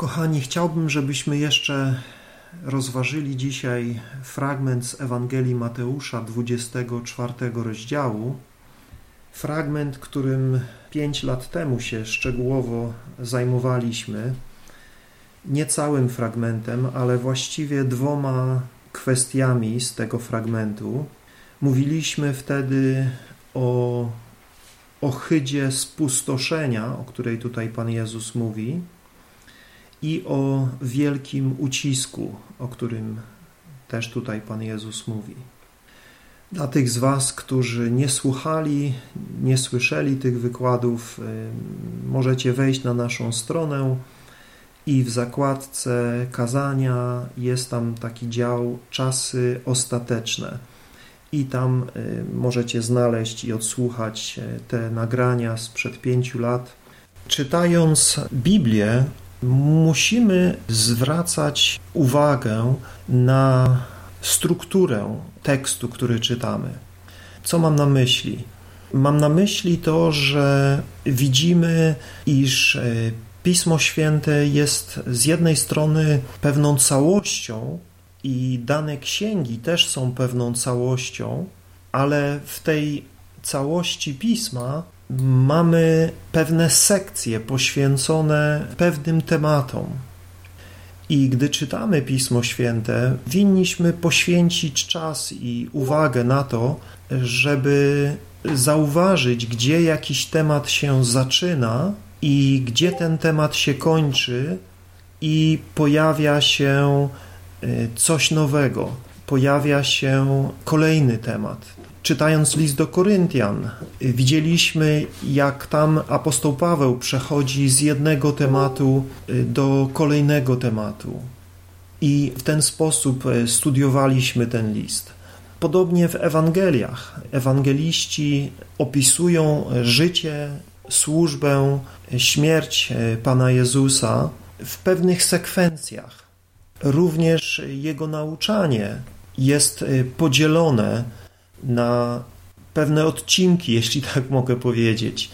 Kochani, chciałbym, żebyśmy jeszcze rozważyli dzisiaj fragment z Ewangelii Mateusza 24 rozdziału. Fragment, którym pięć lat temu się szczegółowo zajmowaliśmy. Nie całym fragmentem, ale właściwie dwoma kwestiami z tego fragmentu. Mówiliśmy wtedy o ohydzie spustoszenia, o której tutaj Pan Jezus mówi, i o wielkim ucisku, o którym też tutaj Pan Jezus mówi. Dla tych z Was, którzy nie słuchali, nie słyszeli tych wykładów, możecie wejść na naszą stronę i w zakładce kazania jest tam taki dział czasy ostateczne. I tam możecie znaleźć i odsłuchać y, te nagrania sprzed pięciu lat. Czytając Biblię, musimy zwracać uwagę na strukturę tekstu, który czytamy. Co mam na myśli? Mam na myśli to, że widzimy, iż e, Pismo Święte jest z jednej strony pewną całością i dane księgi też są pewną całością, ale w tej całości pisma mamy pewne sekcje poświęcone pewnym tematom. I gdy czytamy Pismo Święte, winniśmy poświęcić czas i uwagę na to, żeby zauważyć, gdzie jakiś temat się zaczyna i gdzie ten temat się kończy, i pojawia się y, coś nowego, pojawia się kolejny temat czytając list do Koryntian, widzieliśmy, jak tam apostoł Paweł przechodzi z jednego tematu y, do kolejnego tematu. I w ten sposób y, studiowaliśmy ten list. Podobnie w Ewangeliach. Ewangeliści opisują życie, służbę, śmierć y, Pana Jezusa w pewnych sekwencjach. Również jego nauczanie jest podzielone na pewne odcinki, jeśli tak mogę powiedzieć.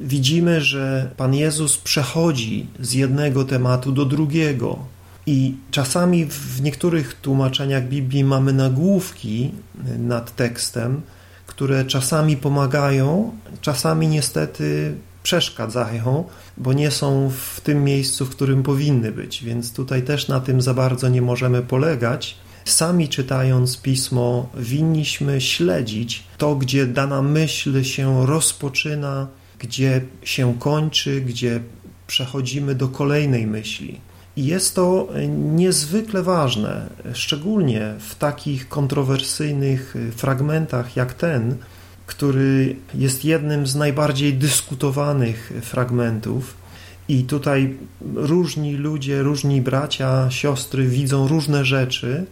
Widzimy, że Pan Jezus przechodzi z jednego tematu do drugiego. I czasami w niektórych tłumaczeniach Biblii mamy nagłówki nad tekstem, które czasami pomagają, czasami niestety przeszkadzają, bo nie są w tym miejscu, w którym powinny być. Więc tutaj też na tym za bardzo nie możemy polegać. Sami czytając pismo, winniśmy śledzić to, gdzie dana myśl się rozpoczyna, gdzie się kończy, gdzie przechodzimy do kolejnej myśli. I jest to niezwykle ważne, szczególnie w takich kontrowersyjnych fragmentach jak ten, który jest jednym z najbardziej dyskutowanych fragmentów. I tutaj różni ludzie, różni bracia, siostry widzą różne rzeczy,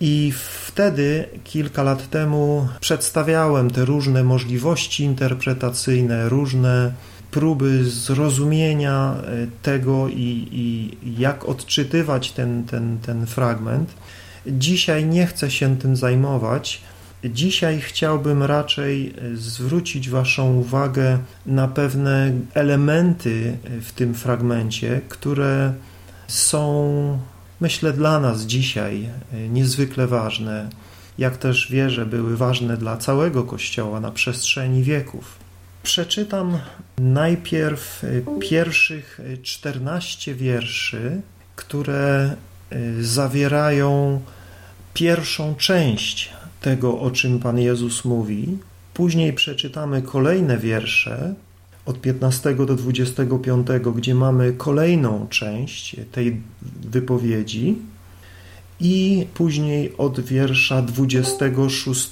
i wtedy, kilka lat temu, przedstawiałem te różne możliwości interpretacyjne, różne próby zrozumienia e, tego i, i jak odczytywać ten, ten, ten fragment. Dzisiaj nie chcę się tym zajmować. Dzisiaj chciałbym raczej e, zwrócić Waszą uwagę na pewne elementy w tym fragmencie, które są myślę dla nas dzisiaj e, niezwykle ważne, jak też wierzę były ważne dla całego Kościoła na przestrzeni wieków. Przeczytam najpierw e, pierwszych 14 wierszy, które e, zawierają pierwszą część tego, o czym Pan Jezus mówi. Później przeczytamy kolejne wiersze, od 15 do 25, gdzie mamy kolejną część tej wypowiedzi i później od wiersza 26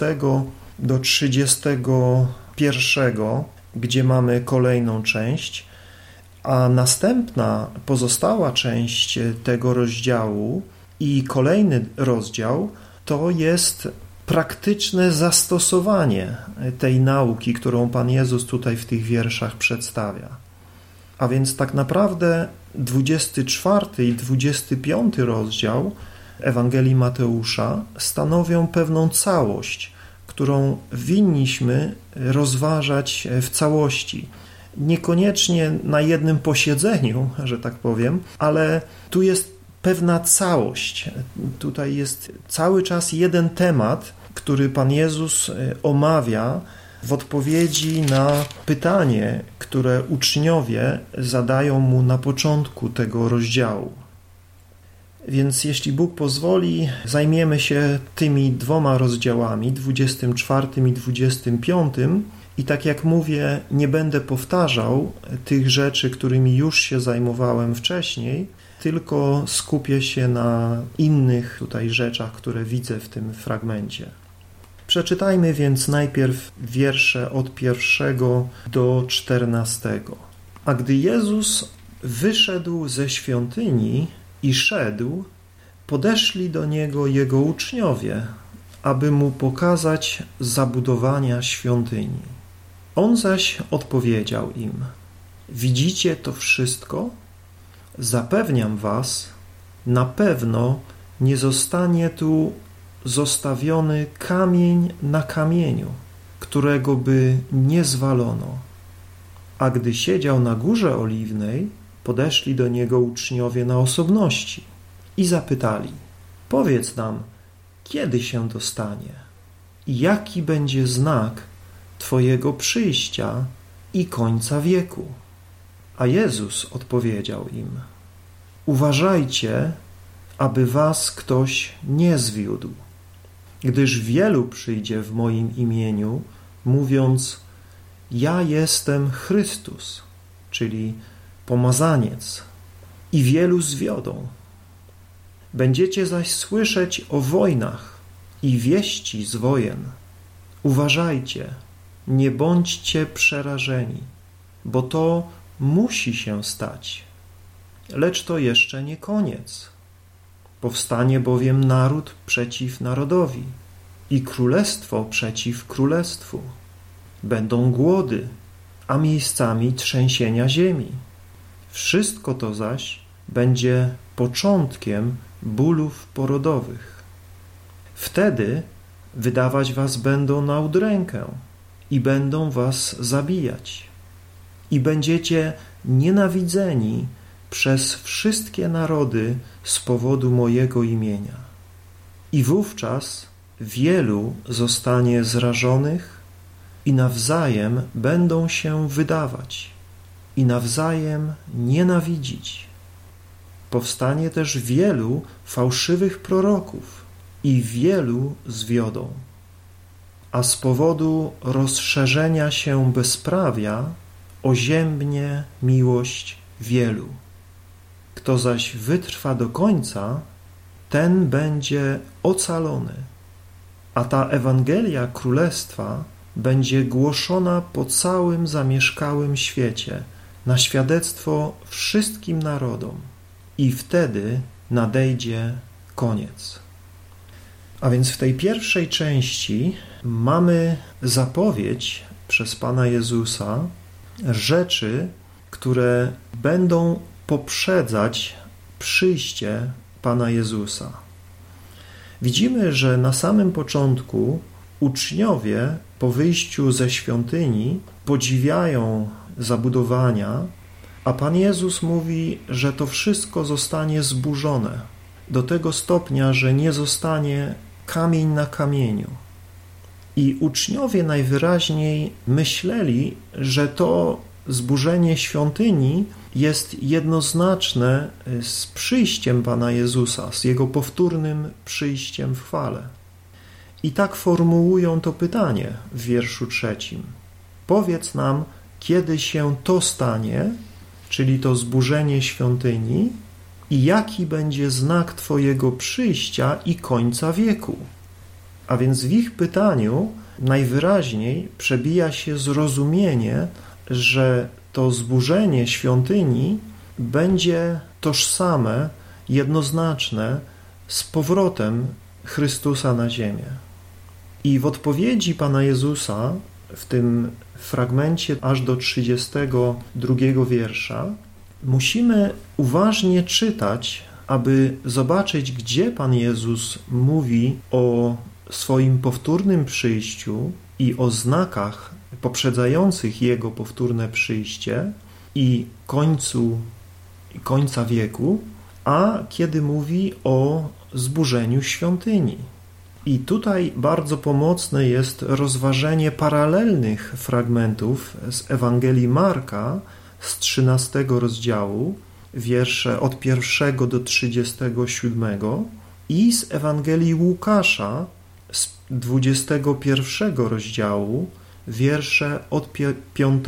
do 31, gdzie mamy kolejną część, a następna pozostała część tego rozdziału i kolejny rozdział to jest praktyczne zastosowanie tej nauki, którą Pan Jezus tutaj w tych wierszach przedstawia. A więc tak naprawdę 24 i 25 rozdział Ewangelii Mateusza stanowią pewną całość, którą winniśmy rozważać w całości. niekoniecznie na jednym posiedzeniu, że tak powiem, ale tu jest pewna całość. Tutaj jest cały czas jeden temat, który Pan Jezus e, omawia w odpowiedzi na pytanie, które uczniowie zadają mu na początku tego rozdziału. Więc jeśli Bóg pozwoli, zajmiemy się tymi dwoma rozdziałami, 24 i 25. I tak jak mówię, nie będę powtarzał tych rzeczy, którymi już się zajmowałem wcześniej, tylko skupię się na innych tutaj rzeczach, które widzę w tym fragmencie. Przeczytajmy więc najpierw wiersze od pierwszego do czternastego. A gdy Jezus wyszedł ze świątyni i szedł, podeszli do niego jego uczniowie, aby mu pokazać zabudowania świątyni. On zaś odpowiedział im: Widzicie to wszystko? Zapewniam was, na pewno nie zostanie tu zostawiony kamień na kamieniu, którego by nie zwalono. A gdy siedział na górze oliwnej, podeszli do niego uczniowie na osobności i zapytali: Powiedz nam, kiedy się dostanie i jaki będzie znak Twojego przyjścia i końca wieku. A Jezus odpowiedział im: Uważajcie, aby was ktoś nie zwiódł gdyż wielu przyjdzie w moim imieniu, mówiąc: Ja jestem Chrystus, czyli pomazaniec, i wielu zwiodą. Będziecie zaś słyszeć o wojnach i wieści z wojen. Uważajcie, nie bądźcie przerażeni, bo to musi się stać. Lecz to jeszcze nie koniec. Powstanie bowiem naród przeciw narodowi i królestwo przeciw królestwu. Będą głody, a miejscami trzęsienia ziemi. Wszystko to zaś będzie początkiem bólów porodowych. Wtedy wydawać was będą na udrękę i będą was zabijać. I będziecie nienawidzeni przez wszystkie narody z powodu mojego imienia. I wówczas wielu zostanie zrażonych i nawzajem będą się wydawać i nawzajem nienawidzić. Powstanie też wielu fałszywych proroków i wielu zwiodą. A z powodu rozszerzenia się bezprawia oziębnie miłość wielu. Kto zaś wytrwa do końca, ten będzie ocalony. A ta Ewangelia Królestwa będzie głoszona po całym zamieszkałym świecie, na świadectwo wszystkim narodom. I wtedy nadejdzie koniec. A więc w tej pierwszej części mamy zapowiedź przez Pana Jezusa rzeczy, które będą poprzedzać przyjście Pana Jezusa. Widzimy, że na samym początku uczniowie po wyjściu ze świątyni podziwiają zabudowania, a Pan Jezus mówi, że to wszystko zostanie zburzone do tego stopnia, że nie zostanie kamień na kamieniu. I uczniowie najwyraźniej myśleli, że to zburzenie świątyni jest jednoznaczne y, z przyjściem Pana Jezusa, z Jego powtórnym przyjściem w chwale. I tak formułują to pytanie w wierszu trzecim. Powiedz nam, kiedy się to stanie, czyli to zburzenie świątyni, i jaki będzie znak Twojego przyjścia i końca wieku. A więc w ich pytaniu najwyraźniej przebija się zrozumienie, że to zburzenie świątyni będzie tożsame, jednoznaczne z powrotem Chrystusa na ziemię. I w odpowiedzi Pana Jezusa w tym fragmencie aż do 32 wiersza musimy uważnie czytać, aby zobaczyć, gdzie Pan Jezus mówi o swoim powtórnym przyjściu i o znakach poprzedzających Jego powtórne przyjście i końcu końca wieku, a kiedy mówi o zburzeniu świątyni. I tutaj bardzo pomocne jest rozważenie paralelnych fragmentów z Ewangelii Marka z 13 rozdziału, wiersze od 1 do 37 i z Ewangelii Łukasza 21 rozdziału, wiersze od 5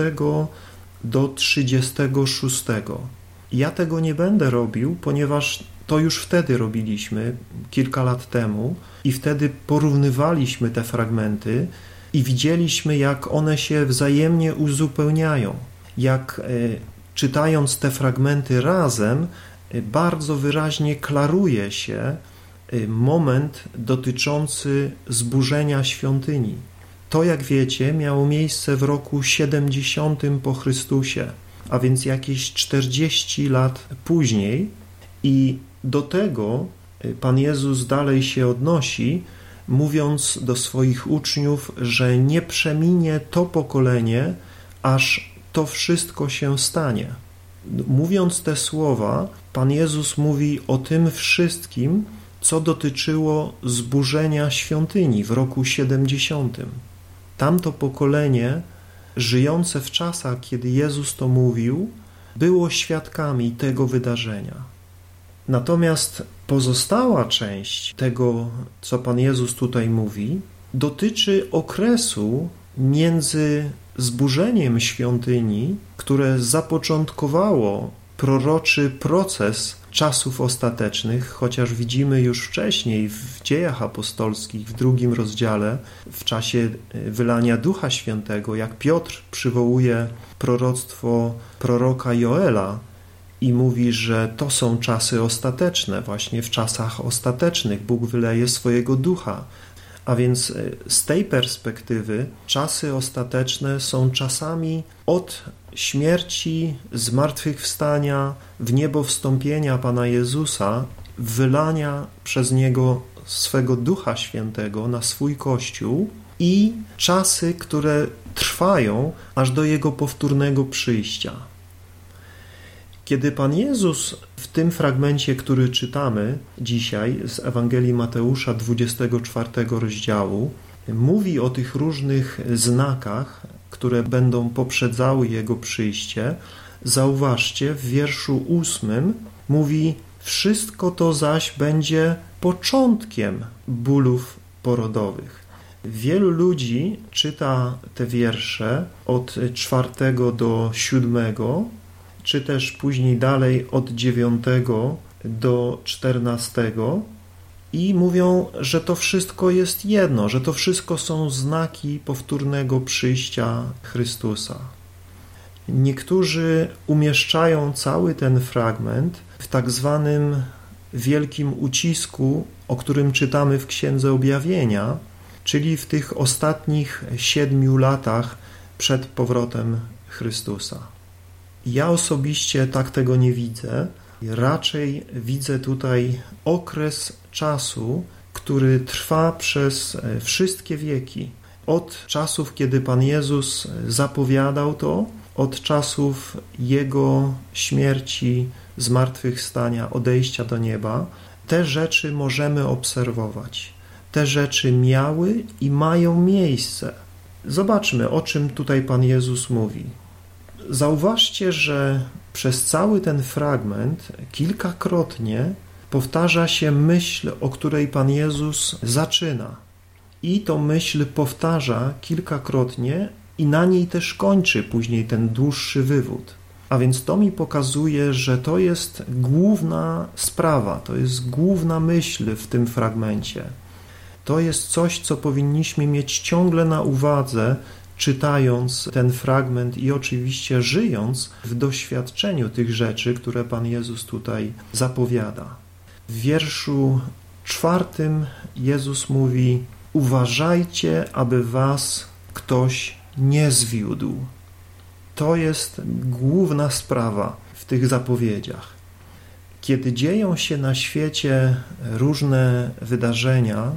do 36. Ja tego nie będę robił, ponieważ to już wtedy robiliśmy, kilka lat temu, i wtedy porównywaliśmy te fragmenty i widzieliśmy, jak one się wzajemnie uzupełniają. Jak e, czytając te fragmenty razem, e, bardzo wyraźnie klaruje się moment dotyczący zburzenia świątyni. To, jak wiecie, miało miejsce w roku 70 po Chrystusie, a więc jakieś 40 lat później, i do tego y, Pan Jezus dalej się odnosi, mówiąc do swoich uczniów, że nie przeminie to pokolenie, aż to wszystko się stanie. Mówiąc te słowa, Pan Jezus mówi o tym wszystkim, co dotyczyło zburzenia świątyni w roku 70. Tamto pokolenie, żyjące w czasach, kiedy Jezus to mówił, było świadkami tego wydarzenia. Natomiast pozostała część tego, co Pan Jezus tutaj mówi, dotyczy okresu między zburzeniem świątyni, które zapoczątkowało proroczy proces czasów ostatecznych, chociaż widzimy już wcześniej w dziejach apostolskich, w drugim rozdziale, w czasie e, wylania Ducha Świętego, jak Piotr przywołuje proroctwo proroka Joela i mówi, że to są czasy ostateczne, właśnie w czasach ostatecznych Bóg wyleje swojego Ducha. A więc e, z tej perspektywy czasy ostateczne są czasami od śmierci, zmartwychwstania, w niebo wstąpienia Pana Jezusa, wylania przez Niego swego Ducha Świętego na swój Kościół i czasy, które trwają aż do Jego powtórnego przyjścia. Kiedy Pan Jezus w tym fragmencie, który czytamy dzisiaj z Ewangelii Mateusza 24 rozdziału, mówi o tych różnych znakach, które będą poprzedzały Jego przyjście, zauważcie, w wierszu ósmym mówi wszystko to zaś będzie początkiem bólów porodowych. Wielu ludzi czyta te wiersze od czwartego do siódmego, czy też później dalej od dziewiątego do czternastego i mówią, że to wszystko jest jedno, że to wszystko są znaki powtórnego przyjścia Chrystusa. Niektórzy umieszczają cały ten fragment w tak zwanym wielkim ucisku, o którym czytamy w Księdze Objawienia, czyli w tych ostatnich siedmiu latach przed powrotem Chrystusa. Ja osobiście tak tego nie widzę. Raczej widzę tutaj okres czasu, który trwa przez e, wszystkie wieki. Od czasów, kiedy Pan Jezus zapowiadał to, od czasów Jego śmierci, zmartwychwstania, odejścia do nieba, te rzeczy możemy obserwować. Te rzeczy miały i mają miejsce. Zobaczmy, o czym tutaj Pan Jezus mówi. Zauważcie, że przez cały ten fragment kilkakrotnie powtarza się myśl, o której Pan Jezus zaczyna. I tą myśl powtarza kilkakrotnie i na niej też kończy później ten dłuższy wywód. A więc to mi pokazuje, że to jest główna sprawa, to jest główna myśl w tym fragmencie. To jest coś, co powinniśmy mieć ciągle na uwadze, czytając ten fragment i oczywiście żyjąc w doświadczeniu tych rzeczy, które Pan Jezus tutaj zapowiada. W wierszu czwartym Jezus mówi: Uważajcie, aby was ktoś nie zwiódł. To jest główna sprawa w tych zapowiedziach. Kiedy dzieją się na świecie różne wydarzenia,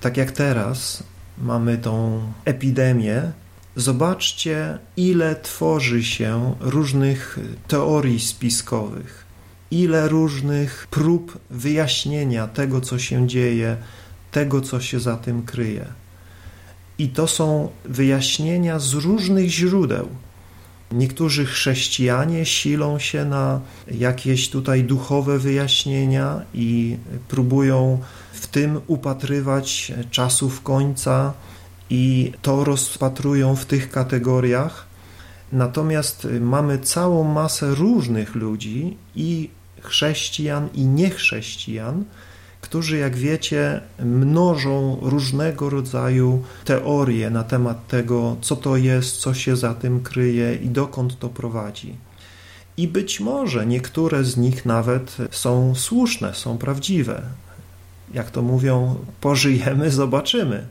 tak jak teraz mamy tą epidemię, Zobaczcie, ile tworzy się różnych teorii spiskowych, ile różnych prób wyjaśnienia tego, co się dzieje, tego, co się za tym kryje. I to są wyjaśnienia z różnych źródeł. Niektórzy chrześcijanie silą się na jakieś tutaj duchowe wyjaśnienia i próbują w tym upatrywać czasów końca i to rozpatrują w tych kategoriach. Natomiast mamy całą masę różnych ludzi i chrześcijan i niechrześcijan, którzy, jak wiecie, mnożą różnego rodzaju teorie na temat tego, co to jest, co się za tym kryje i dokąd to prowadzi. I być może niektóre z nich nawet są słuszne, są prawdziwe. Jak to mówią, pożyjemy, zobaczymy.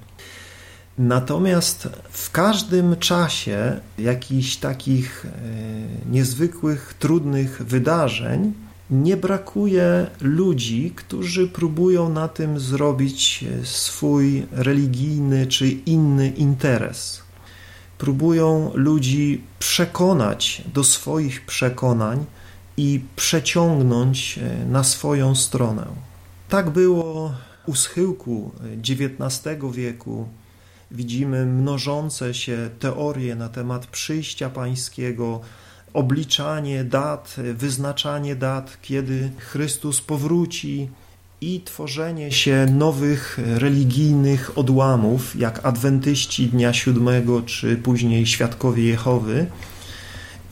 Natomiast w każdym czasie jakichś takich e, niezwykłych, trudnych wydarzeń nie brakuje ludzi, którzy próbują na tym zrobić swój religijny czy inny interes. Próbują ludzi przekonać do swoich przekonań i przeciągnąć na swoją stronę. Tak było u schyłku XIX wieku. Widzimy mnożące się teorie na temat przyjścia pańskiego, obliczanie dat, wyznaczanie dat, kiedy Chrystus powróci i tworzenie się nowych religijnych odłamów, jak adwentyści Dnia Siódmego, czy później Świadkowie Jehowy,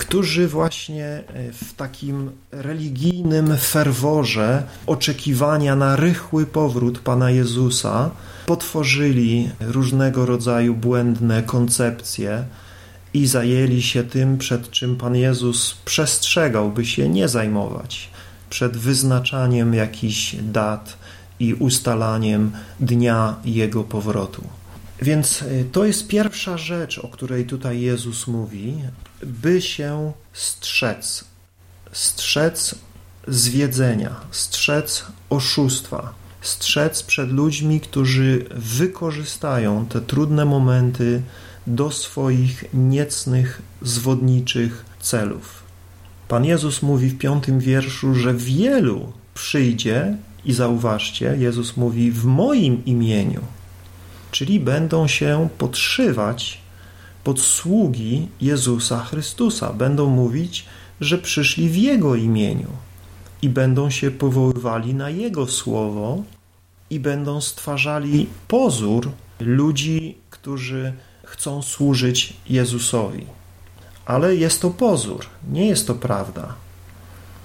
którzy właśnie w takim religijnym ferworze oczekiwania na rychły powrót Pana Jezusa potworzyli różnego rodzaju błędne koncepcje, i zajęli się tym, przed czym Pan Jezus przestrzegał, by się nie zajmować, przed wyznaczaniem jakichś dat i ustalaniem dnia Jego powrotu. Więc y, to jest pierwsza rzecz, o której tutaj Jezus mówi, by się strzec, strzec zwiedzenia, strzec oszustwa, strzec przed ludźmi, którzy wykorzystają te trudne momenty do swoich niecnych, zwodniczych celów. Pan Jezus mówi w piątym wierszu, że wielu przyjdzie i zauważcie, Jezus mówi w moim imieniu, czyli będą się podszywać pod sługi Jezusa Chrystusa, będą mówić, że przyszli w Jego imieniu i będą się powoływali na Jego słowo i będą stwarzali pozór ludzi, którzy chcą służyć Jezusowi. Ale jest to pozór, nie jest to prawda.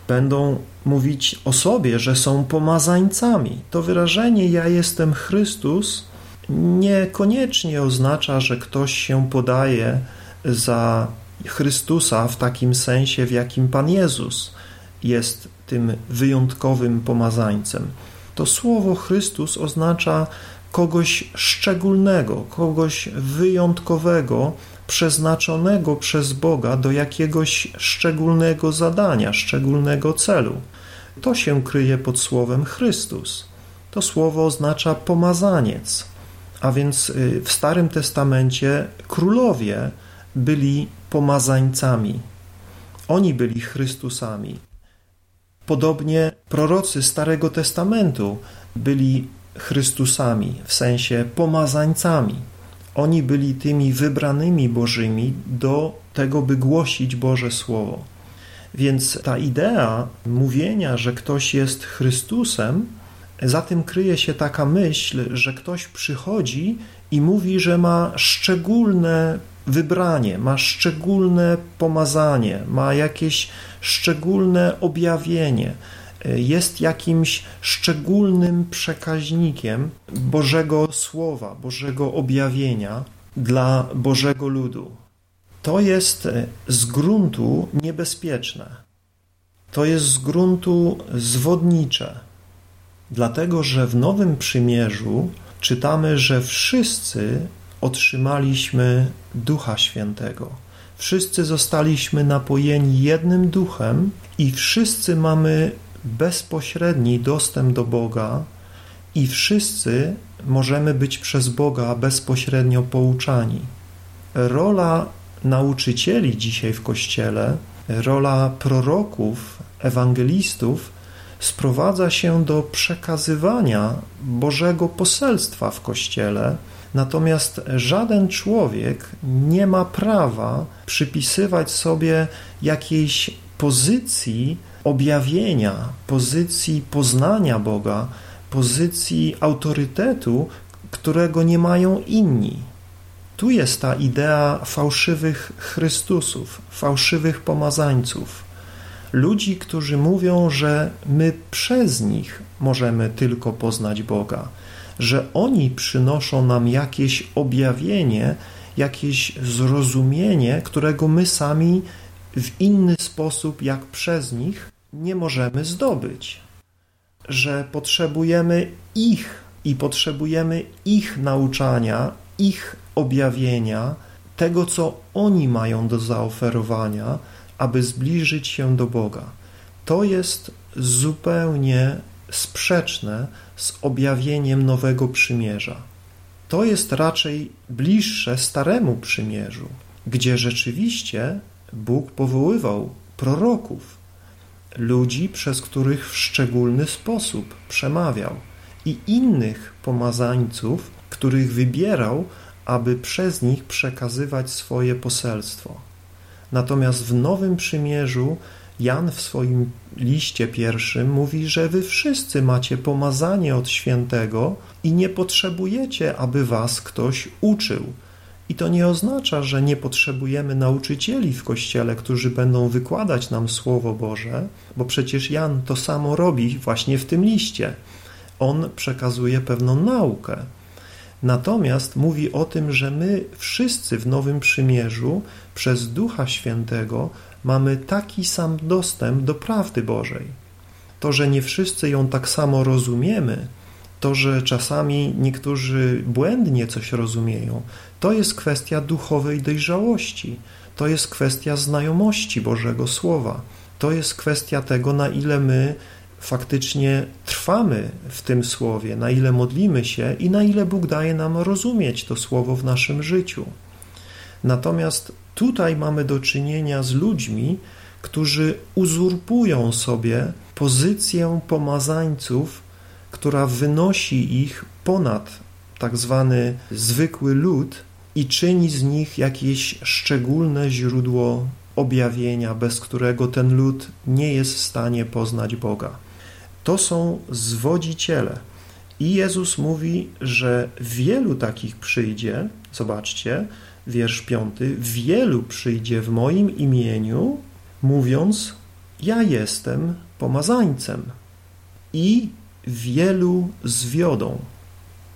Będą mówić o sobie, że są pomazańcami. To wyrażenie ja jestem Chrystus niekoniecznie oznacza, że ktoś się podaje za Chrystusa w takim sensie, w jakim Pan Jezus jest tym wyjątkowym pomazańcem. To słowo Chrystus oznacza kogoś szczególnego, kogoś wyjątkowego, przeznaczonego przez Boga do jakiegoś szczególnego zadania, szczególnego celu. To się kryje pod słowem Chrystus. To słowo oznacza pomazaniec, a więc y, w Starym Testamencie królowie byli pomazańcami. Oni byli Chrystusami. Podobnie prorocy Starego Testamentu byli Chrystusami, w sensie pomazańcami. Oni byli tymi wybranymi Bożymi do tego, by głosić Boże Słowo. Więc ta idea mówienia, że ktoś jest Chrystusem, za tym kryje się taka myśl, że ktoś przychodzi i mówi, że ma szczególne wybranie, ma szczególne pomazanie, ma jakieś szczególne objawienie, jest jakimś szczególnym przekaźnikiem Bożego Słowa, Bożego objawienia dla Bożego ludu. To jest z gruntu niebezpieczne. To jest z gruntu zwodnicze. Dlatego, że w Nowym Przymierzu czytamy, że wszyscy otrzymaliśmy Ducha Świętego. Wszyscy zostaliśmy napojeni jednym duchem i wszyscy mamy bezpośredni dostęp do Boga i wszyscy możemy być przez Boga bezpośrednio pouczani. rola nauczycieli dzisiaj w Kościele, rola proroków, ewangelistów sprowadza się do przekazywania Bożego poselstwa w Kościele, natomiast żaden człowiek nie ma prawa przypisywać sobie jakiejś pozycji objawienia, pozycji poznania Boga, pozycji autorytetu, którego nie mają inni. Tu jest ta idea fałszywych Chrystusów, fałszywych pomazańców. Ludzi, którzy mówią, że my przez nich możemy tylko poznać Boga, że oni przynoszą nam jakieś objawienie, jakieś zrozumienie, którego my sami w inny sposób jak przez nich nie możemy zdobyć. Że potrzebujemy ich i potrzebujemy ich nauczania, ich objawienia, tego, co oni mają do zaoferowania, aby zbliżyć się do Boga. To jest zupełnie sprzeczne z objawieniem nowego przymierza. To jest raczej bliższe Staremu Przymierzu, gdzie rzeczywiście Bóg powoływał proroków, ludzi, przez których w szczególny sposób przemawiał, i innych pomazańców, których wybierał, aby przez nich przekazywać swoje poselstwo. Natomiast w Nowym Przymierzu Jan w swoim liście pierwszym mówi, że wy wszyscy macie pomazanie od świętego i nie potrzebujecie, aby was ktoś uczył. I to nie oznacza, że nie potrzebujemy nauczycieli w kościele, którzy będą wykładać nam Słowo Boże, bo przecież Jan to samo robi właśnie w tym liście. On przekazuje pewną naukę. Natomiast mówi o tym, że my wszyscy w Nowym Przymierzu przez Ducha Świętego mamy taki sam dostęp do prawdy Bożej. To, że nie wszyscy ją tak samo rozumiemy, to, że czasami niektórzy błędnie coś rozumieją, to jest kwestia duchowej dojrzałości, to jest kwestia znajomości Bożego Słowa, to jest kwestia tego, na ile my faktycznie trwamy w tym słowie, na ile modlimy się i na ile Bóg daje nam rozumieć to słowo w naszym życiu. Natomiast tutaj mamy do czynienia z ludźmi, którzy uzurpują sobie pozycję pomazańców, która wynosi ich ponad tak zwany zwykły lud i czyni z nich jakieś szczególne źródło objawienia, bez którego ten lud nie jest w stanie poznać Boga. To są zwodziciele. I Jezus mówi, że wielu takich przyjdzie, zobaczcie, wiersz piąty, wielu przyjdzie w moim imieniu, mówiąc, ja jestem pomazańcem i wielu zwiodą.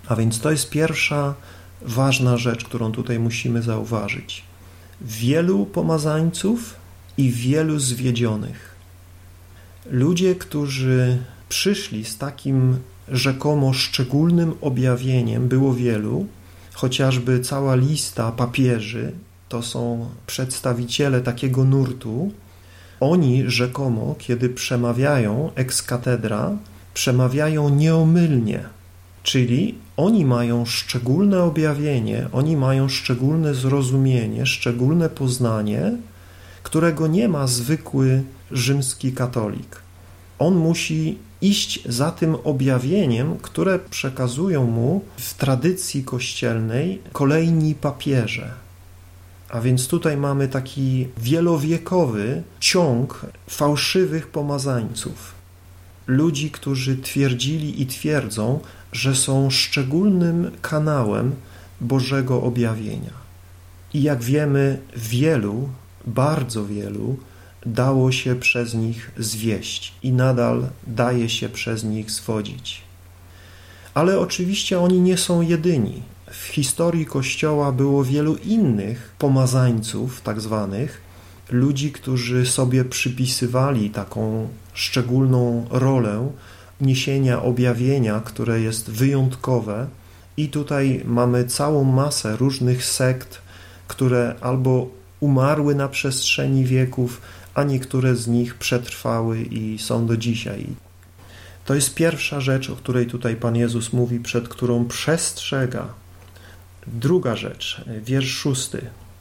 A więc to jest pierwsza ważna rzecz, którą tutaj musimy zauważyć. Wielu pomazańców i wielu zwiedzionych. Ludzie, którzy przyszli z takim rzekomo szczególnym objawieniem, było wielu, chociażby cała lista papieży, to są przedstawiciele takiego nurtu, oni rzekomo, kiedy przemawiają ex cathedra, przemawiają nieomylnie, czyli oni mają szczególne objawienie, oni mają szczególne zrozumienie, szczególne poznanie, którego nie ma zwykły rzymski katolik. On musi iść za tym objawieniem, które przekazują mu w tradycji kościelnej kolejni papieże. A więc tutaj mamy taki wielowiekowy ciąg fałszywych pomazańców. Ludzi, którzy twierdzili i twierdzą, że są szczególnym kanałem Bożego objawienia. I jak wiemy, wielu, bardzo wielu dało się przez nich zwieść i nadal daje się przez nich zwodzić. Ale oczywiście oni nie są jedyni. W historii Kościoła było wielu innych pomazańców, tak zwanych, ludzi, którzy sobie przypisywali taką szczególną rolę niesienia objawienia, które jest wyjątkowe. I tutaj mamy całą masę różnych sekt, które albo umarły na przestrzeni wieków, a niektóre z nich przetrwały i są do dzisiaj. To jest pierwsza rzecz, o której tutaj Pan Jezus mówi, przed którą przestrzega. Druga rzecz, wiersz szósty.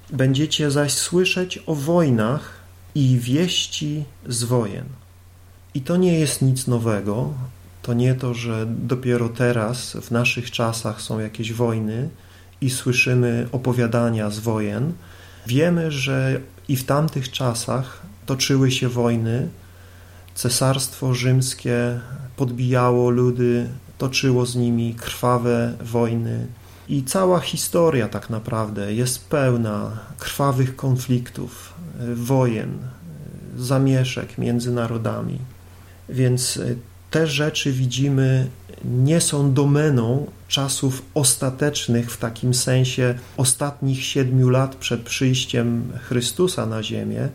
Będziecie zaś słyszeć o wojnach i wieści z wojen. I to nie jest nic nowego. To nie to, że dopiero teraz, w naszych czasach są jakieś wojny i słyszymy opowiadania z wojen. Wiemy, że i w tamtych czasach toczyły się wojny. Cesarstwo rzymskie podbijało ludy, toczyło z nimi krwawe wojny. I cała historia tak naprawdę jest pełna krwawych konfliktów, wojen, zamieszek między narodami. Więc te rzeczy widzimy nie są domeną czasów ostatecznych w takim sensie ostatnich siedmiu lat przed przyjściem Chrystusa na ziemię,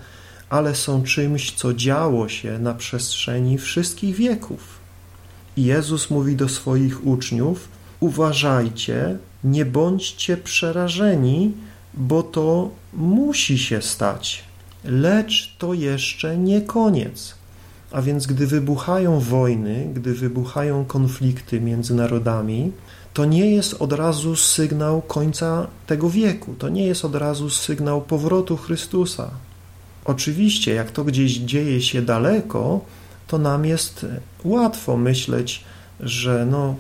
ale są czymś, co działo się na przestrzeni wszystkich wieków. I Jezus mówi do swoich uczniów: Uważajcie, nie bądźcie przerażeni, bo to musi się stać, lecz to jeszcze nie koniec. A więc, gdy wybuchają wojny, gdy wybuchają konflikty między narodami, to nie jest od razu sygnał końca tego wieku, to nie jest od razu sygnał powrotu Chrystusa. Oczywiście, jak to gdzieś dzieje się daleko, to nam jest łatwo myśleć, że no,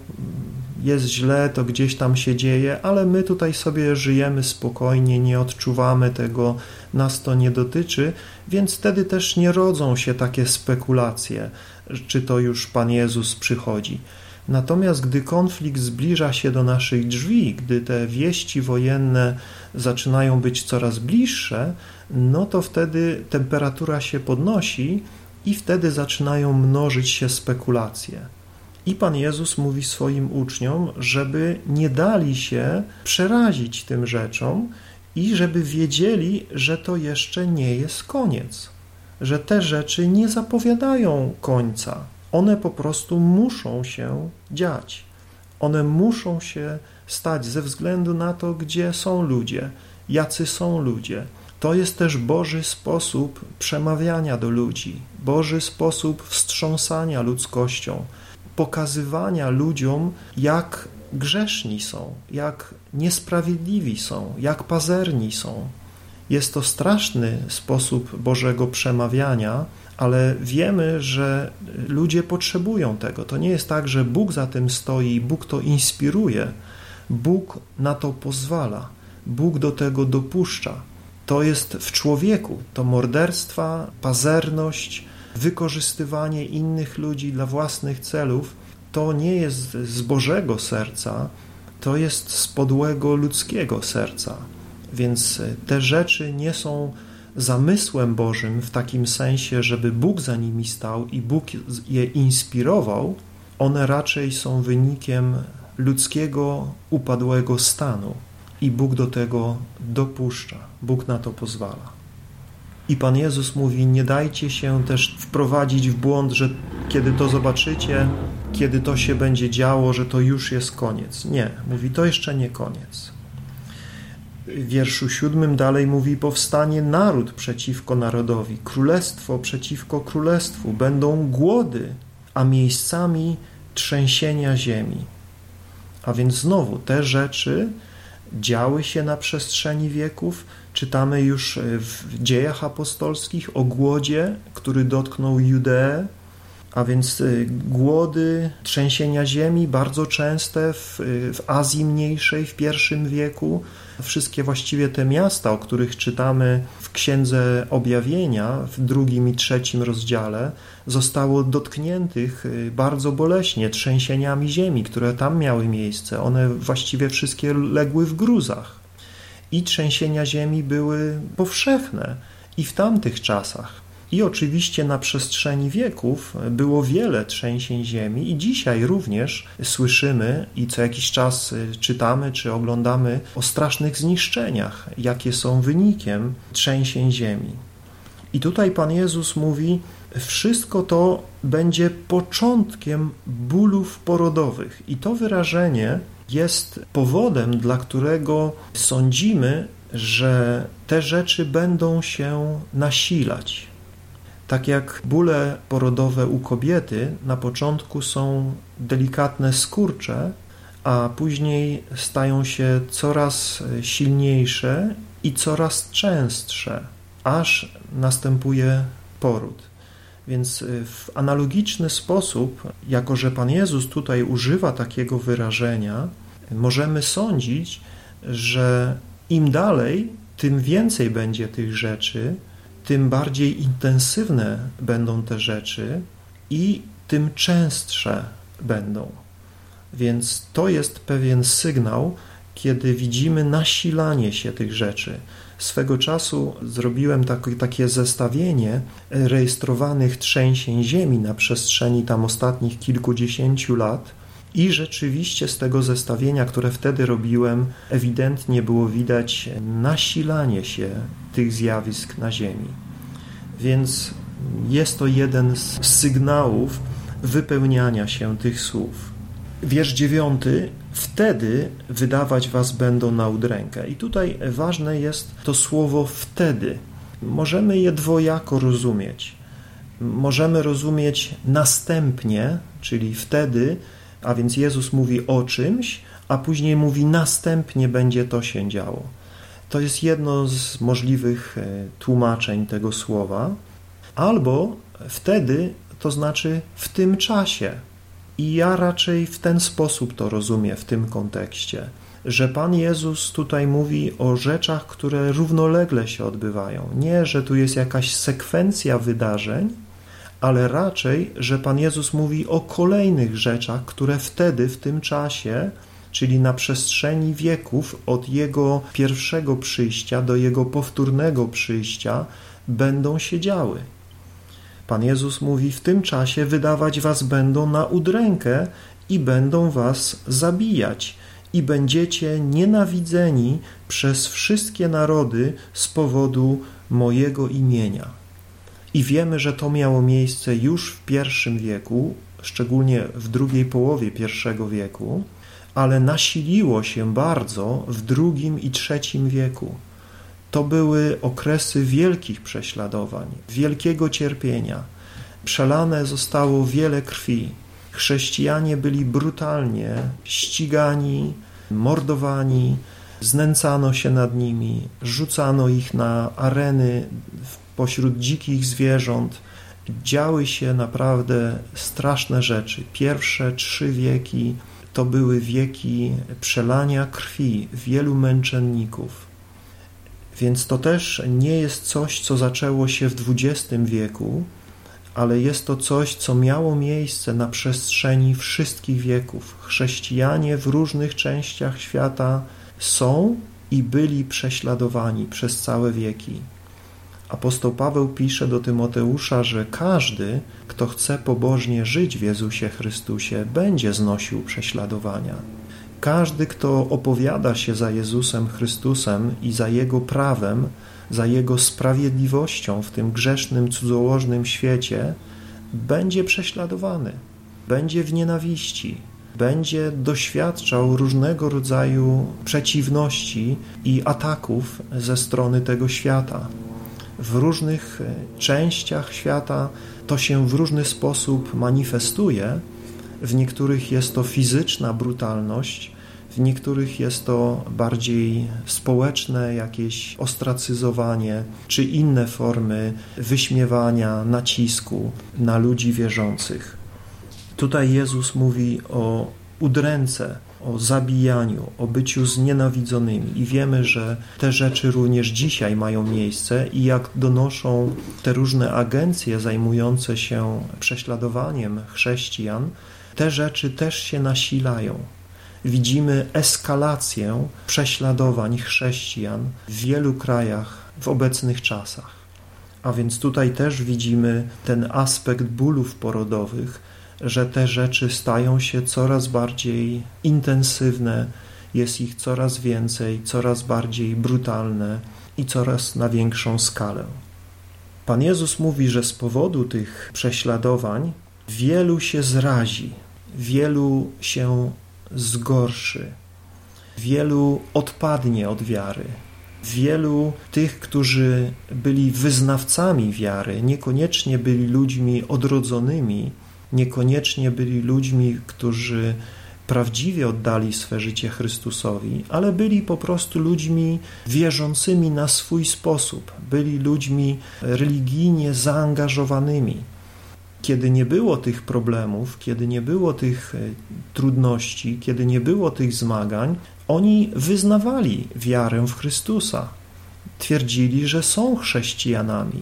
jest źle, to gdzieś tam się dzieje, ale my tutaj sobie żyjemy spokojnie, nie odczuwamy tego, nas to nie dotyczy, więc wtedy też nie rodzą się takie spekulacje, czy to już Pan Jezus przychodzi. Natomiast gdy konflikt zbliża się do naszych drzwi, gdy te wieści wojenne zaczynają być coraz bliższe, no to wtedy temperatura się podnosi i wtedy zaczynają mnożyć się spekulacje. I Pan Jezus mówi swoim uczniom, żeby nie dali się przerazić tym rzeczom i żeby wiedzieli, że to jeszcze nie jest koniec, że te rzeczy nie zapowiadają końca. One po prostu muszą się dziać. One muszą się stać ze względu na to, gdzie są ludzie, jacy są ludzie. To jest też Boży sposób przemawiania do ludzi, Boży sposób wstrząsania ludzkością pokazywania ludziom, jak grzeszni są, jak niesprawiedliwi są, jak pazerni są. Jest to straszny sposób Bożego przemawiania, ale wiemy, że ludzie potrzebują tego. To nie jest tak, że Bóg za tym stoi Bóg to inspiruje. Bóg na to pozwala. Bóg do tego dopuszcza. To jest w człowieku. To morderstwa, pazerność, wykorzystywanie innych ludzi dla własnych celów, to nie jest z Bożego serca, to jest z podłego ludzkiego serca. Więc te rzeczy nie są zamysłem Bożym w takim sensie, żeby Bóg za nimi stał i Bóg je inspirował, one raczej są wynikiem ludzkiego upadłego stanu i Bóg do tego dopuszcza, Bóg na to pozwala. I Pan Jezus mówi: Nie dajcie się też wprowadzić w błąd, że kiedy to zobaczycie, kiedy to się będzie działo, że to już jest koniec. Nie, mówi: To jeszcze nie koniec. W wierszu siódmym dalej mówi: Powstanie naród przeciwko narodowi, królestwo przeciwko królestwu, będą głody, a miejscami trzęsienia ziemi. A więc znowu te rzeczy działy się na przestrzeni wieków. Czytamy już w dziejach apostolskich o głodzie, który dotknął Judeę, a więc y, głody, trzęsienia ziemi bardzo częste w, w Azji Mniejszej w I wieku. Wszystkie właściwie te miasta, o których czytamy w Księdze Objawienia w drugim i trzecim rozdziale, zostało dotkniętych y, bardzo boleśnie trzęsieniami ziemi, które tam miały miejsce. One właściwie wszystkie legły w gruzach. I trzęsienia ziemi były powszechne i w tamtych czasach. I oczywiście na przestrzeni wieków było wiele trzęsień ziemi i dzisiaj również słyszymy i co jakiś czas y, czytamy czy oglądamy o strasznych zniszczeniach, jakie są wynikiem trzęsień ziemi. I tutaj Pan Jezus mówi, wszystko to będzie początkiem bólów porodowych. I to wyrażenie jest powodem, dla którego sądzimy, że te rzeczy będą się nasilać. Tak jak bóle porodowe u kobiety na początku są delikatne skurcze, a później stają się coraz silniejsze i coraz częstsze, aż następuje poród. Więc y, w analogiczny sposób, jako że Pan Jezus tutaj używa takiego wyrażenia, możemy sądzić, że im dalej, tym więcej będzie tych rzeczy, tym bardziej intensywne będą te rzeczy i tym częstsze będą. Więc to jest pewien sygnał, kiedy widzimy nasilanie się tych rzeczy. Swego czasu zrobiłem tak, takie zestawienie rejestrowanych trzęsień ziemi na przestrzeni tam ostatnich kilkudziesięciu lat i rzeczywiście z tego zestawienia, które wtedy robiłem, ewidentnie było widać nasilanie się tych zjawisk na Ziemi. Więc jest to jeden z sygnałów wypełniania się tych słów. Wiersz dziewiąty. Wtedy wydawać was będą na udrękę. I tutaj ważne jest to słowo wtedy. Możemy je dwojako rozumieć. Możemy rozumieć następnie, czyli wtedy, a więc Jezus mówi o czymś, a później mówi następnie będzie to się działo. To jest jedno z możliwych e, tłumaczeń tego słowa. Albo wtedy, to znaczy w tym czasie. I ja raczej w ten sposób to rozumiem w tym kontekście, że Pan Jezus tutaj mówi o rzeczach, które równolegle się odbywają. Nie, że tu jest jakaś sekwencja wydarzeń, ale raczej, że Pan Jezus mówi o kolejnych rzeczach, które wtedy, w tym czasie, czyli na przestrzeni wieków, od Jego pierwszego przyjścia do Jego powtórnego przyjścia, będą się działy. Pan Jezus mówi: W tym czasie wydawać was będą na udrękę i będą was zabijać, i będziecie nienawidzeni przez wszystkie narody z powodu mojego imienia. I wiemy, że to miało miejsce już w pierwszym wieku, szczególnie w drugiej połowie pierwszego wieku, ale nasiliło się bardzo w drugim i trzecim wieku. To były okresy wielkich prześladowań, wielkiego cierpienia. Przelane zostało wiele krwi. Chrześcijanie byli brutalnie ścigani, mordowani, znęcano się nad nimi, rzucano ich na areny pośród dzikich zwierząt. Działy się naprawdę straszne rzeczy. Pierwsze trzy wieki to były wieki przelania krwi wielu męczenników. Więc to też nie jest coś, co zaczęło się w XX wieku, ale jest to coś, co miało miejsce na przestrzeni wszystkich wieków. Chrześcijanie w różnych częściach świata są i byli prześladowani przez całe wieki. Apostoł Paweł pisze do Tymoteusza, że każdy, kto chce pobożnie żyć w Jezusie Chrystusie, będzie znosił prześladowania. Każdy, kto opowiada się za Jezusem Chrystusem i za Jego prawem, za Jego sprawiedliwością w tym grzesznym, cudzołożnym świecie, będzie prześladowany, będzie w nienawiści, będzie doświadczał różnego rodzaju przeciwności i ataków ze strony tego świata. W różnych częściach świata to się w różny sposób manifestuje. W niektórych jest to fizyczna brutalność, w niektórych jest to bardziej społeczne jakieś ostracyzowanie czy inne formy wyśmiewania, nacisku na ludzi wierzących. Tutaj Jezus mówi o udręce, o zabijaniu, o byciu znienawidzonymi i wiemy, że te rzeczy również dzisiaj mają miejsce i jak donoszą te różne agencje zajmujące się prześladowaniem chrześcijan, te rzeczy też się nasilają widzimy eskalację prześladowań chrześcijan w wielu krajach w obecnych czasach. A więc tutaj też widzimy ten aspekt bólów porodowych, że te rzeczy stają się coraz bardziej intensywne, jest ich coraz więcej, coraz bardziej brutalne i coraz na większą skalę. Pan Jezus mówi, że z powodu tych prześladowań wielu się zrazi, wielu się zgorszy. Wielu odpadnie od wiary. Wielu tych, którzy byli wyznawcami wiary, niekoniecznie byli ludźmi odrodzonymi, niekoniecznie byli ludźmi, którzy prawdziwie oddali swe życie Chrystusowi, ale byli po prostu ludźmi wierzącymi na swój sposób, byli ludźmi religijnie zaangażowanymi. Kiedy nie było tych problemów, kiedy nie było tych e, trudności, kiedy nie było tych zmagań, oni wyznawali wiarę w Chrystusa. Twierdzili, że są chrześcijanami.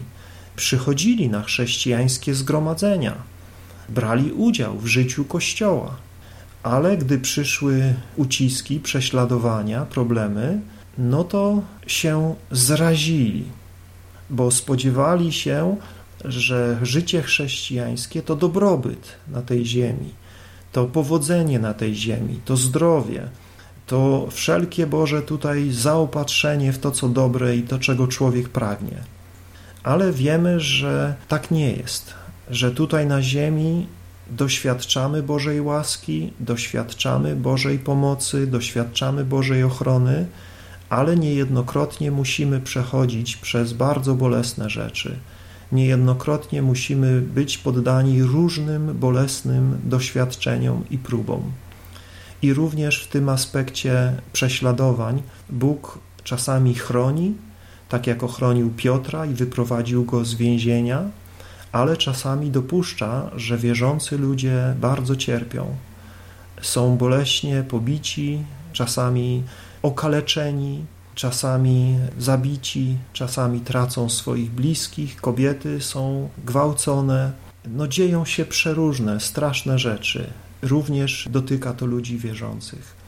Przychodzili na chrześcijańskie zgromadzenia, brali udział w życiu Kościoła ale gdy przyszły uciski, prześladowania, problemy, no to się zrazili, bo spodziewali się, że życie chrześcijańskie to dobrobyt na tej ziemi, to powodzenie na tej ziemi, to zdrowie, to wszelkie Boże tutaj zaopatrzenie w to, co dobre i to, czego człowiek pragnie. Ale wiemy, że tak nie jest, że tutaj na ziemi doświadczamy Bożej łaski, doświadczamy Bożej pomocy, doświadczamy Bożej ochrony, ale niejednokrotnie musimy przechodzić przez bardzo bolesne rzeczy. Niejednokrotnie musimy być poddani różnym bolesnym doświadczeniom i próbom. I również w tym aspekcie prześladowań Bóg czasami chroni, tak jak ochronił Piotra i wyprowadził go z więzienia, ale czasami dopuszcza, że wierzący ludzie bardzo cierpią. Są boleśnie pobici, czasami okaleczeni, czasami zabici, czasami tracą swoich bliskich, kobiety są gwałcone. No dzieją się przeróżne, straszne rzeczy. Również dotyka to ludzi wierzących.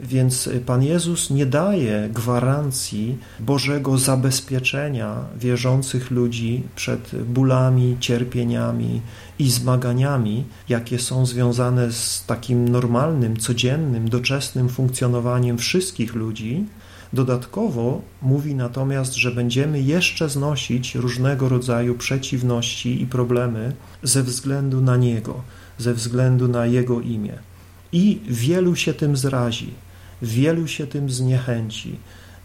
Więc Pan Jezus nie daje gwarancji Bożego zabezpieczenia wierzących ludzi przed bólami, cierpieniami i zmaganiami, jakie są związane z takim normalnym, codziennym, doczesnym funkcjonowaniem wszystkich ludzi. Dodatkowo mówi natomiast, że będziemy jeszcze znosić różnego rodzaju przeciwności i problemy ze względu na Niego, ze względu na Jego imię. I wielu się tym zrazi wielu się tym zniechęci,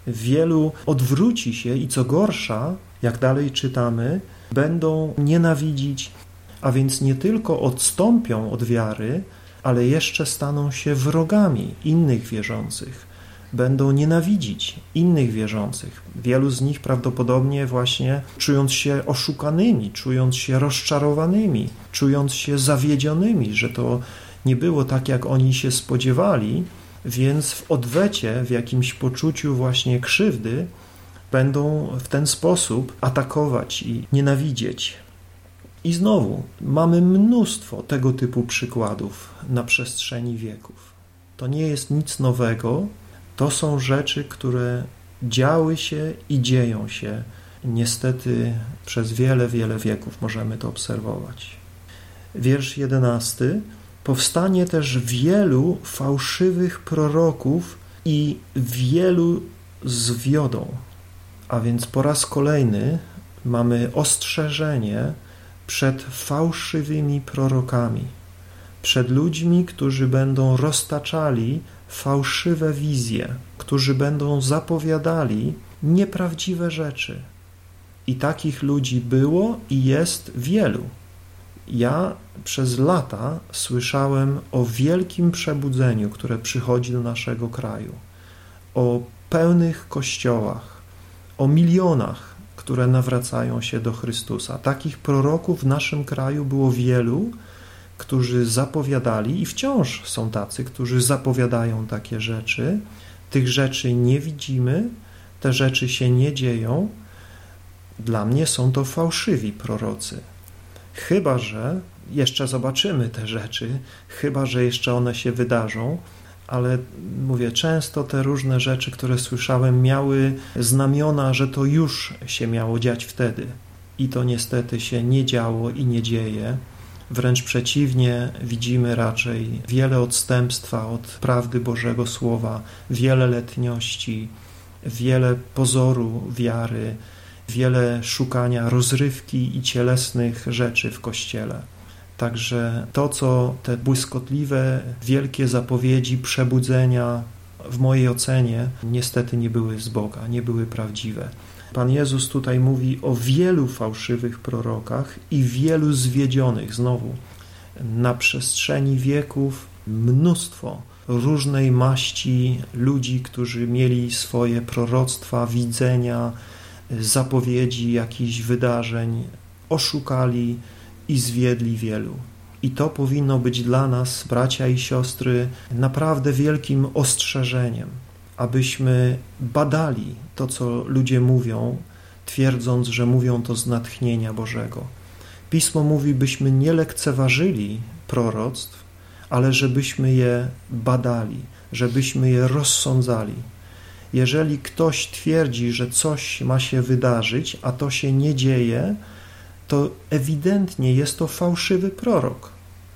wielu odwróci się i co gorsza, jak dalej czytamy, będą nienawidzić, a więc nie tylko odstąpią od wiary, ale jeszcze staną się wrogami innych wierzących. Będą nienawidzić innych wierzących. Wielu z nich prawdopodobnie właśnie czując się oszukanymi, czując się rozczarowanymi, czując się zawiedzionymi, że to nie było tak, jak oni się spodziewali, więc w odwecie, w jakimś poczuciu właśnie krzywdy, będą w ten sposób atakować i nienawidzieć. I znowu mamy mnóstwo tego typu przykładów na przestrzeni wieków. To nie jest nic nowego, to są rzeczy, które działy się i dzieją się. Niestety przez wiele, wiele wieków możemy to obserwować. Wiersz jedenasty. Powstanie też wielu fałszywych proroków i wielu zwiodą. A więc po raz kolejny mamy ostrzeżenie przed fałszywymi prorokami, przed ludźmi, którzy będą roztaczali fałszywe wizje, którzy będą zapowiadali nieprawdziwe rzeczy. I takich ludzi było i jest wielu. Ja przez lata słyszałem o wielkim przebudzeniu, które przychodzi do naszego kraju, o pełnych kościołach, o milionach, które nawracają się do Chrystusa. Takich proroków w naszym kraju było wielu, którzy zapowiadali i wciąż są tacy, którzy zapowiadają takie rzeczy. Tych rzeczy nie widzimy, te rzeczy się nie dzieją. Dla mnie są to fałszywi prorocy. Chyba, że jeszcze zobaczymy te rzeczy, chyba, że jeszcze one się wydarzą, ale mówię, często te różne rzeczy, które słyszałem, miały znamiona, że to już się miało dziać wtedy. I to niestety się nie działo i nie dzieje. Wręcz przeciwnie, widzimy raczej wiele odstępstwa od prawdy Bożego Słowa, wiele letniości, wiele pozoru wiary, wiele szukania rozrywki i cielesnych rzeczy w Kościele. Także to, co te błyskotliwe, wielkie zapowiedzi przebudzenia w mojej ocenie niestety nie były z Boga, nie były prawdziwe. Pan Jezus tutaj mówi o wielu fałszywych prorokach i wielu zwiedzionych. Znowu, na przestrzeni wieków mnóstwo różnej maści ludzi, którzy mieli swoje proroctwa, widzenia, zapowiedzi jakichś wydarzeń, oszukali i zwiedli wielu. I to powinno być dla nas, bracia i siostry, naprawdę wielkim ostrzeżeniem, abyśmy badali to, co ludzie mówią, twierdząc, że mówią to z natchnienia Bożego. Pismo mówi, byśmy nie lekceważyli proroctw, ale żebyśmy je badali, żebyśmy je rozsądzali. Jeżeli ktoś twierdzi, że coś ma się wydarzyć, a to się nie dzieje, to ewidentnie jest to fałszywy prorok.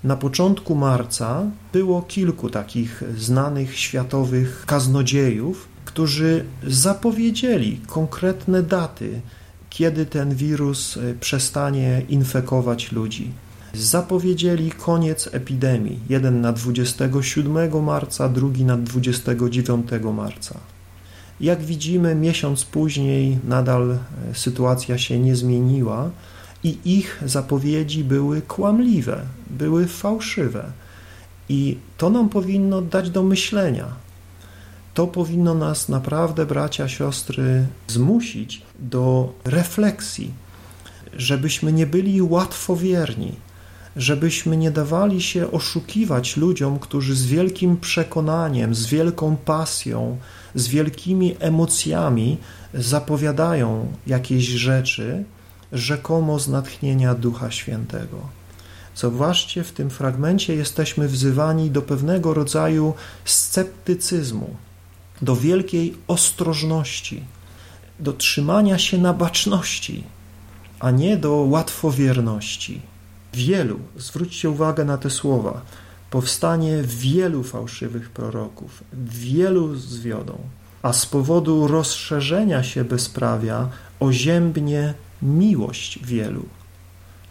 Na początku marca było kilku takich znanych światowych kaznodziejów, którzy zapowiedzieli konkretne daty, kiedy ten wirus e, przestanie infekować ludzi. Zapowiedzieli koniec epidemii, jeden na 27 marca, drugi na 29 marca. Jak widzimy, miesiąc później nadal e, sytuacja się nie zmieniła i ich zapowiedzi były kłamliwe, były fałszywe. I to nam powinno dać do myślenia. To powinno nas naprawdę, bracia, siostry, zmusić do refleksji, żebyśmy nie byli łatwowierni, żebyśmy nie dawali się oszukiwać ludziom, którzy z wielkim przekonaniem, z wielką pasją, z wielkimi emocjami zapowiadają jakieś rzeczy, rzekomo z natchnienia Ducha Świętego. Zauważcie, w tym fragmencie jesteśmy wzywani do pewnego rodzaju sceptycyzmu, do wielkiej ostrożności, do trzymania się na baczności, a nie do łatwowierności. Wielu, zwróćcie uwagę na te słowa, powstanie wielu fałszywych proroków, wielu zwiodą, a z powodu rozszerzenia się bezprawia oziębnie miłość wielu.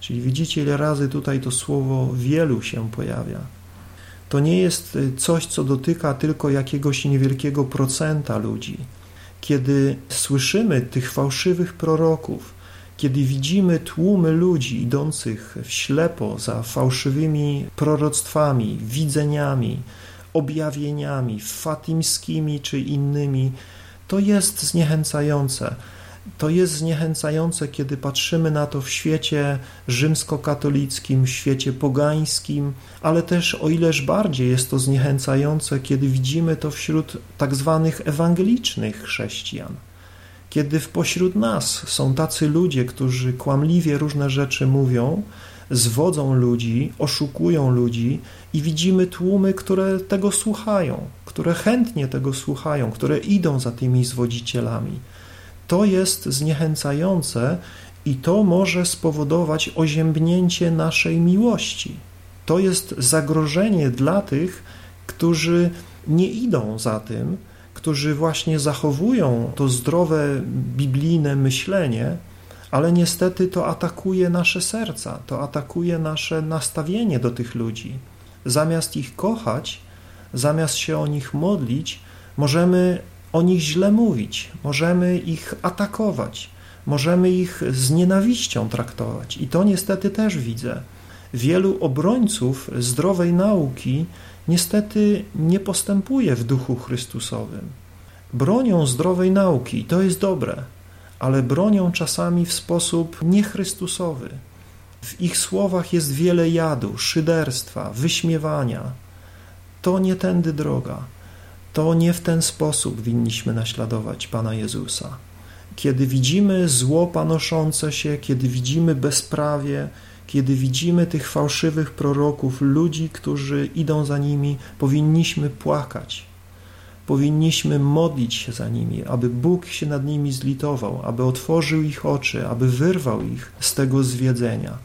Czyli widzicie, ile razy tutaj to słowo wielu się pojawia. To nie jest y, coś, co dotyka tylko jakiegoś niewielkiego procenta ludzi. Kiedy słyszymy tych fałszywych proroków, kiedy widzimy tłumy ludzi idących w ślepo za fałszywymi proroctwami, widzeniami, objawieniami fatimskimi czy innymi, to jest zniechęcające to jest zniechęcające, kiedy patrzymy na to w świecie rzymskokatolickim, w świecie pogańskim, ale też o ileż bardziej jest to zniechęcające, kiedy widzimy to wśród tak zwanych ewangelicznych chrześcijan. Kiedy w pośród nas są tacy ludzie, którzy kłamliwie różne rzeczy mówią, zwodzą ludzi, oszukują ludzi i widzimy tłumy, które tego słuchają, które chętnie tego słuchają, które idą za tymi zwodzicielami to jest zniechęcające i to może spowodować oziębnięcie naszej miłości. To jest zagrożenie dla tych, którzy nie idą za tym, którzy właśnie zachowują to zdrowe biblijne myślenie, ale niestety to atakuje nasze serca, to atakuje nasze nastawienie do tych ludzi. Zamiast ich kochać, zamiast się o nich modlić, możemy o nich źle mówić, możemy ich atakować, możemy ich z nienawiścią traktować. I to niestety też widzę. Wielu obrońców zdrowej nauki niestety nie postępuje w duchu Chrystusowym. Bronią zdrowej nauki, to jest dobre, ale bronią czasami w sposób niechrystusowy. W ich słowach jest wiele jadu, szyderstwa, wyśmiewania. To nie tędy droga to nie w ten sposób winniśmy naśladować Pana Jezusa. Kiedy widzimy zło panoszące się, kiedy widzimy bezprawie, kiedy widzimy tych fałszywych proroków, ludzi, którzy idą za nimi, powinniśmy płakać. Powinniśmy modlić się za nimi, aby Bóg się nad nimi zlitował, aby otworzył ich oczy, aby wyrwał ich z tego zwiedzenia.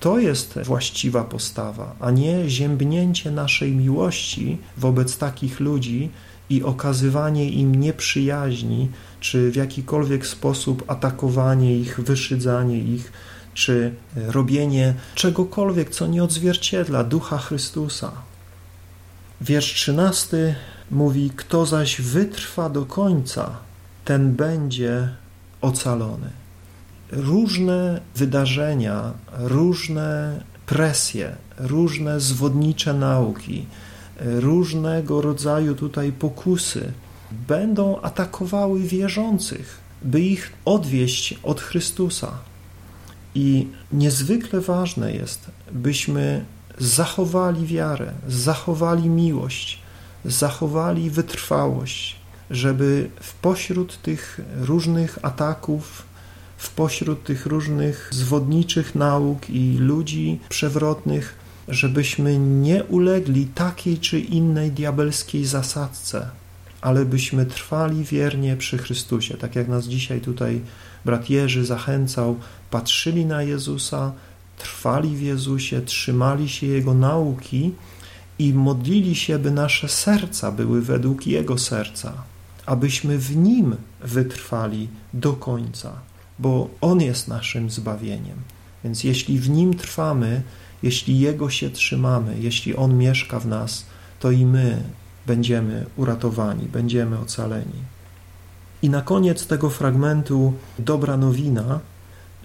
To jest właściwa postawa, a nie ziębnięcie naszej miłości wobec takich ludzi i okazywanie im nieprzyjaźni, czy w jakikolwiek sposób atakowanie ich, wyszydzanie ich, czy robienie czegokolwiek, co nie odzwierciedla ducha Chrystusa. Wiersz trzynasty mówi: Kto zaś wytrwa do końca, ten będzie ocalony różne wydarzenia, różne presje, różne zwodnicze nauki, różnego rodzaju tutaj pokusy będą atakowały wierzących, by ich odwieść od Chrystusa. I niezwykle ważne jest, byśmy zachowali wiarę, zachowali miłość, zachowali wytrwałość, żeby w pośród tych różnych ataków, w pośród tych różnych zwodniczych nauk i ludzi przewrotnych, żebyśmy nie ulegli takiej czy innej diabelskiej zasadce, ale byśmy trwali wiernie przy Chrystusie, tak jak nas dzisiaj tutaj brat Jerzy zachęcał, patrzyli na Jezusa, trwali w Jezusie, trzymali się Jego nauki i modlili się, by nasze serca były według Jego serca, abyśmy w Nim wytrwali do końca, bo On jest naszym zbawieniem. Więc jeśli w Nim trwamy, jeśli Jego się trzymamy, jeśli On mieszka w nas, to i my będziemy uratowani, będziemy ocaleni. I na koniec tego fragmentu Dobra Nowina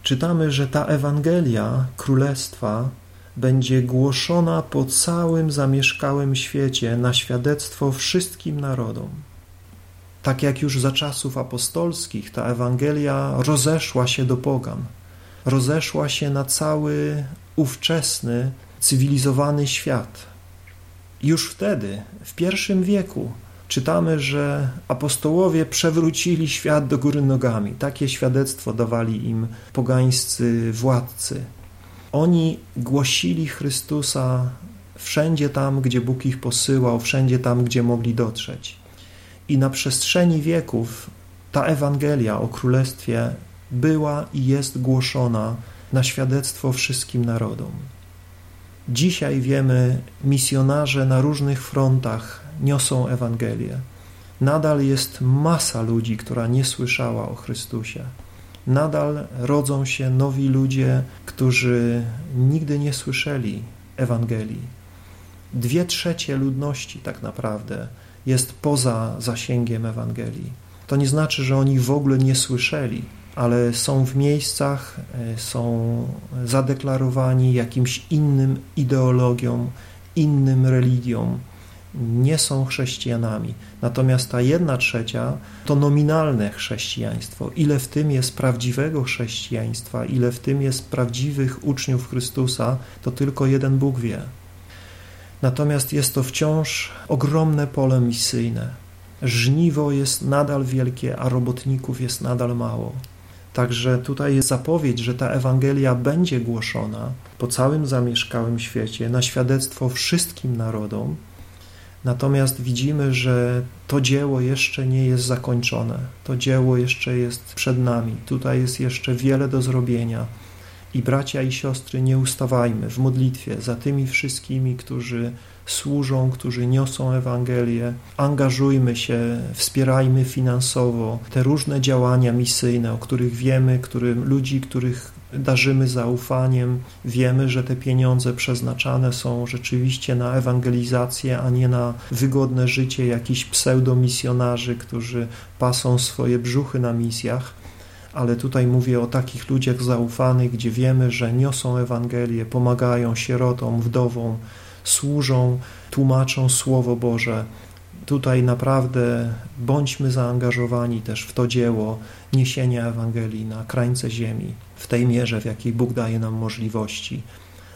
czytamy, że ta Ewangelia Królestwa będzie głoszona po całym zamieszkałym świecie na świadectwo wszystkim narodom. Tak jak już za czasów apostolskich ta Ewangelia rozeszła się do pogan, rozeszła się na cały ówczesny, cywilizowany świat. Już wtedy, w pierwszym wieku, czytamy, że apostołowie przewrócili świat do góry nogami. Takie świadectwo dawali im pogańscy władcy. Oni głosili Chrystusa wszędzie tam, gdzie Bóg ich posyłał, wszędzie tam, gdzie mogli dotrzeć. I na przestrzeni wieków ta Ewangelia o Królestwie była i jest głoszona na świadectwo wszystkim narodom. Dzisiaj wiemy, misjonarze na różnych frontach niosą Ewangelię. Nadal jest masa ludzi, która nie słyszała o Chrystusie. Nadal rodzą się nowi ludzie, którzy nigdy nie słyszeli Ewangelii. Dwie trzecie ludności tak naprawdę jest poza zasięgiem Ewangelii. To nie znaczy, że oni w ogóle nie słyszeli, ale są w miejscach, e, są zadeklarowani jakimś innym ideologią, innym religią, nie są chrześcijanami. Natomiast ta jedna trzecia to nominalne chrześcijaństwo. Ile w tym jest prawdziwego chrześcijaństwa, ile w tym jest prawdziwych uczniów Chrystusa, to tylko jeden Bóg wie. Natomiast jest to wciąż ogromne pole misyjne. Żniwo jest nadal wielkie, a robotników jest nadal mało. Także tutaj jest zapowiedź, że ta Ewangelia będzie głoszona po całym zamieszkałym świecie na świadectwo wszystkim narodom. Natomiast widzimy, że to dzieło jeszcze nie jest zakończone. To dzieło jeszcze jest przed nami. Tutaj jest jeszcze wiele do zrobienia. I bracia i siostry, nie ustawajmy w modlitwie za tymi wszystkimi, którzy służą, którzy niosą Ewangelię. Angażujmy się, wspierajmy finansowo te różne działania misyjne, o których wiemy, którym, ludzi, których darzymy zaufaniem. Wiemy, że te pieniądze przeznaczane są rzeczywiście na ewangelizację, a nie na wygodne życie jakichś pseudomisjonarzy, którzy pasą swoje brzuchy na misjach ale tutaj mówię o takich ludziach zaufanych, gdzie wiemy, że niosą Ewangelię, pomagają sierotom, wdowom, służą, tłumaczą Słowo Boże. Tutaj naprawdę bądźmy zaangażowani też w to dzieło niesienia Ewangelii na krańce ziemi, w tej mierze, w jakiej Bóg daje nam możliwości.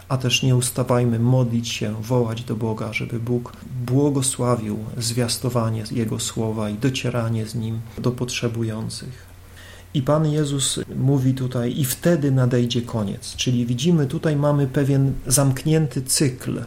A też nie ustawajmy modlić się, wołać do Boga, żeby Bóg błogosławił zwiastowanie Jego słowa i docieranie z nim do potrzebujących. I Pan Jezus mówi tutaj, i wtedy nadejdzie koniec. Czyli widzimy, tutaj mamy pewien zamknięty cykl.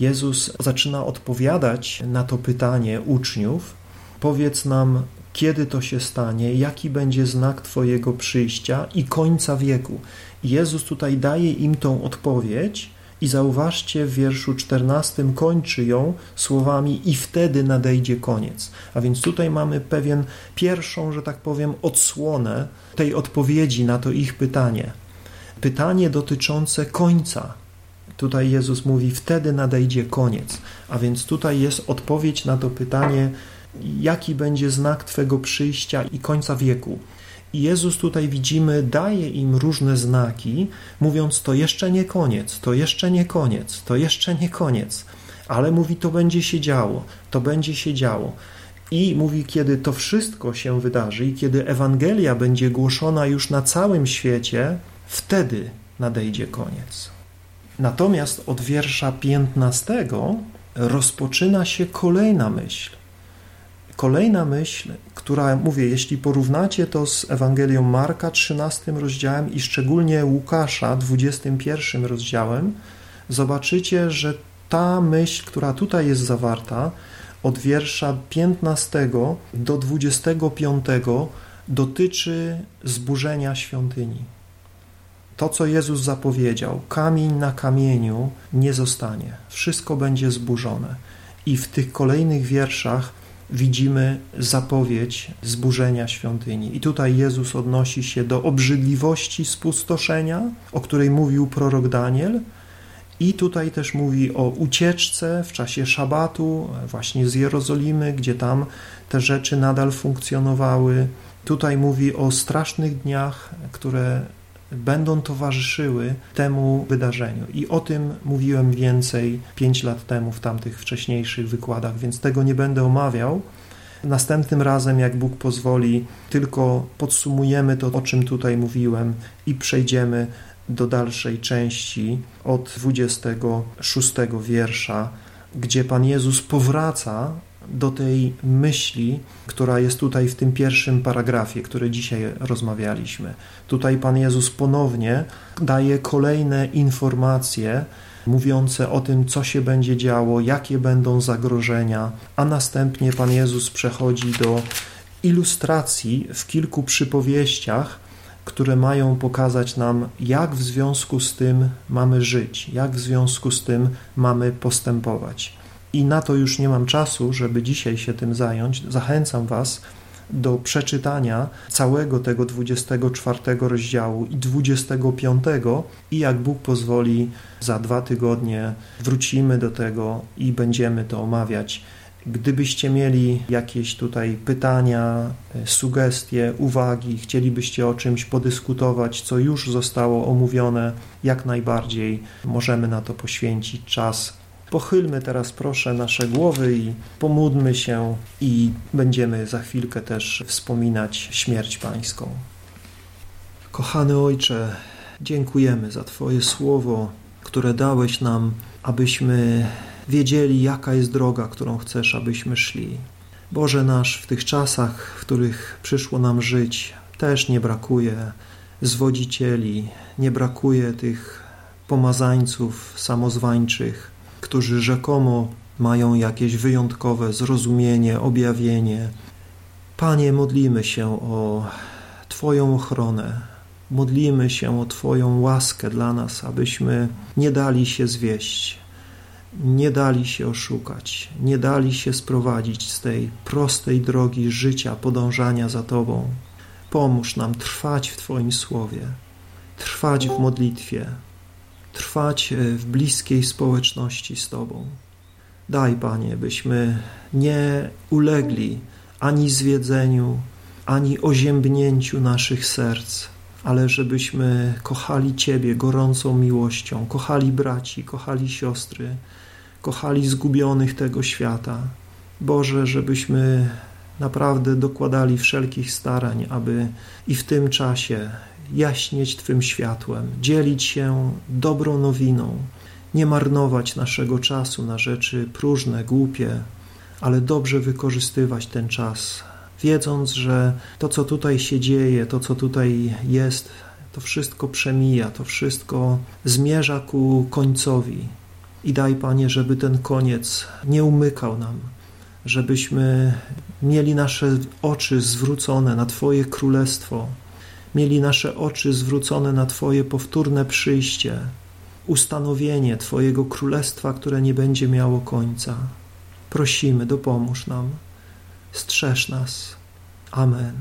Jezus zaczyna odpowiadać na to pytanie uczniów. Powiedz nam, kiedy to się stanie, jaki będzie znak Twojego przyjścia i końca wieku. Jezus tutaj daje im tą odpowiedź i zauważcie, w wierszu 14 kończy ją słowami i wtedy nadejdzie koniec. A więc tutaj mamy pewien pierwszą, że tak powiem, odsłonę tej odpowiedzi na to ich pytanie. Pytanie dotyczące końca. Tutaj Jezus mówi, wtedy nadejdzie koniec. A więc tutaj jest odpowiedź na to pytanie, jaki będzie znak Twego przyjścia i końca wieku. I Jezus tutaj widzimy, daje im różne znaki, mówiąc: To jeszcze nie koniec, to jeszcze nie koniec, to jeszcze nie koniec. ale mówi, to będzie się działo, to będzie się działo. I mówi, kiedy to wszystko się wydarzy i kiedy Ewangelia będzie głoszona już na całym świecie, wtedy nadejdzie koniec. Natomiast od wiersza 15 rozpoczyna się kolejna myśl. Kolejna myśl, która, mówię, jeśli porównacie to z Ewangelią Marka, 13 rozdziałem i szczególnie Łukasza, 21 rozdziałem, zobaczycie, że ta myśl, która tutaj jest zawarta, od wiersza 15 do 25 dotyczy zburzenia świątyni. To, co Jezus zapowiedział, kamień na kamieniu nie zostanie, wszystko będzie zburzone. I w tych kolejnych wierszach widzimy zapowiedź zburzenia świątyni. I tutaj Jezus odnosi się do obrzydliwości spustoszenia, o której mówił prorok Daniel, i tutaj też mówi o ucieczce w czasie szabatu, właśnie z Jerozolimy, gdzie tam te rzeczy nadal funkcjonowały. Tutaj mówi o strasznych dniach, które będą towarzyszyły temu wydarzeniu. I o tym mówiłem więcej pięć lat temu w tamtych wcześniejszych wykładach, więc tego nie będę omawiał. Następnym razem, jak Bóg pozwoli, tylko podsumujemy to, o czym tutaj mówiłem i przejdziemy do dalszej części od 26 wiersza, gdzie Pan Jezus powraca do tej myśli, która jest tutaj w tym pierwszym paragrafie, który dzisiaj rozmawialiśmy. Tutaj Pan Jezus ponownie daje kolejne informacje mówiące o tym, co się będzie działo, jakie będą zagrożenia, a następnie Pan Jezus przechodzi do ilustracji w kilku przypowieściach, które mają pokazać nam, jak w związku z tym mamy żyć, jak w związku z tym mamy postępować. I na to już nie mam czasu, żeby dzisiaj się tym zająć. Zachęcam Was do przeczytania całego tego 24 rozdziału i 25 i jak Bóg pozwoli, za dwa tygodnie wrócimy do tego i będziemy to omawiać. Gdybyście mieli jakieś tutaj pytania, sugestie, uwagi, chcielibyście o czymś podyskutować, co już zostało omówione, jak najbardziej możemy na to poświęcić czas Pochylmy teraz proszę nasze głowy i pomódlmy się i będziemy za chwilkę też wspominać śmierć Pańską. Kochany Ojcze, dziękujemy za Twoje słowo, które dałeś nam, abyśmy wiedzieli, jaka jest droga, którą chcesz, abyśmy szli. Boże nasz, w tych czasach, w których przyszło nam żyć, też nie brakuje zwodzicieli, nie brakuje tych pomazańców samozwańczych, którzy rzekomo mają jakieś wyjątkowe zrozumienie, objawienie. Panie, modlimy się o Twoją ochronę, modlimy się o Twoją łaskę dla nas, abyśmy nie dali się zwieść, nie dali się oszukać, nie dali się sprowadzić z tej prostej drogi życia, podążania za Tobą. Pomóż nam trwać w Twoim słowie, trwać w modlitwie, trwać e, w bliskiej społeczności z Tobą. Daj, Panie, byśmy nie ulegli ani zwiedzeniu, ani oziębnięciu naszych serc, ale żebyśmy kochali Ciebie gorącą miłością, kochali braci, kochali siostry, kochali zgubionych tego świata. Boże, żebyśmy naprawdę dokładali wszelkich starań, aby i w tym czasie jaśnieć Twym światłem, dzielić się dobrą nowiną, nie marnować naszego czasu na rzeczy próżne, głupie, ale dobrze wykorzystywać ten czas, wiedząc, że to, co tutaj się dzieje, to, co tutaj jest, to wszystko przemija, to wszystko zmierza ku końcowi. I daj, Panie, żeby ten koniec nie umykał nam, żebyśmy mieli nasze oczy zwrócone na Twoje królestwo, mieli nasze oczy zwrócone na Twoje powtórne przyjście, ustanowienie Twojego królestwa, które nie będzie miało końca. Prosimy, dopomóż nam, strzeż nas. Amen.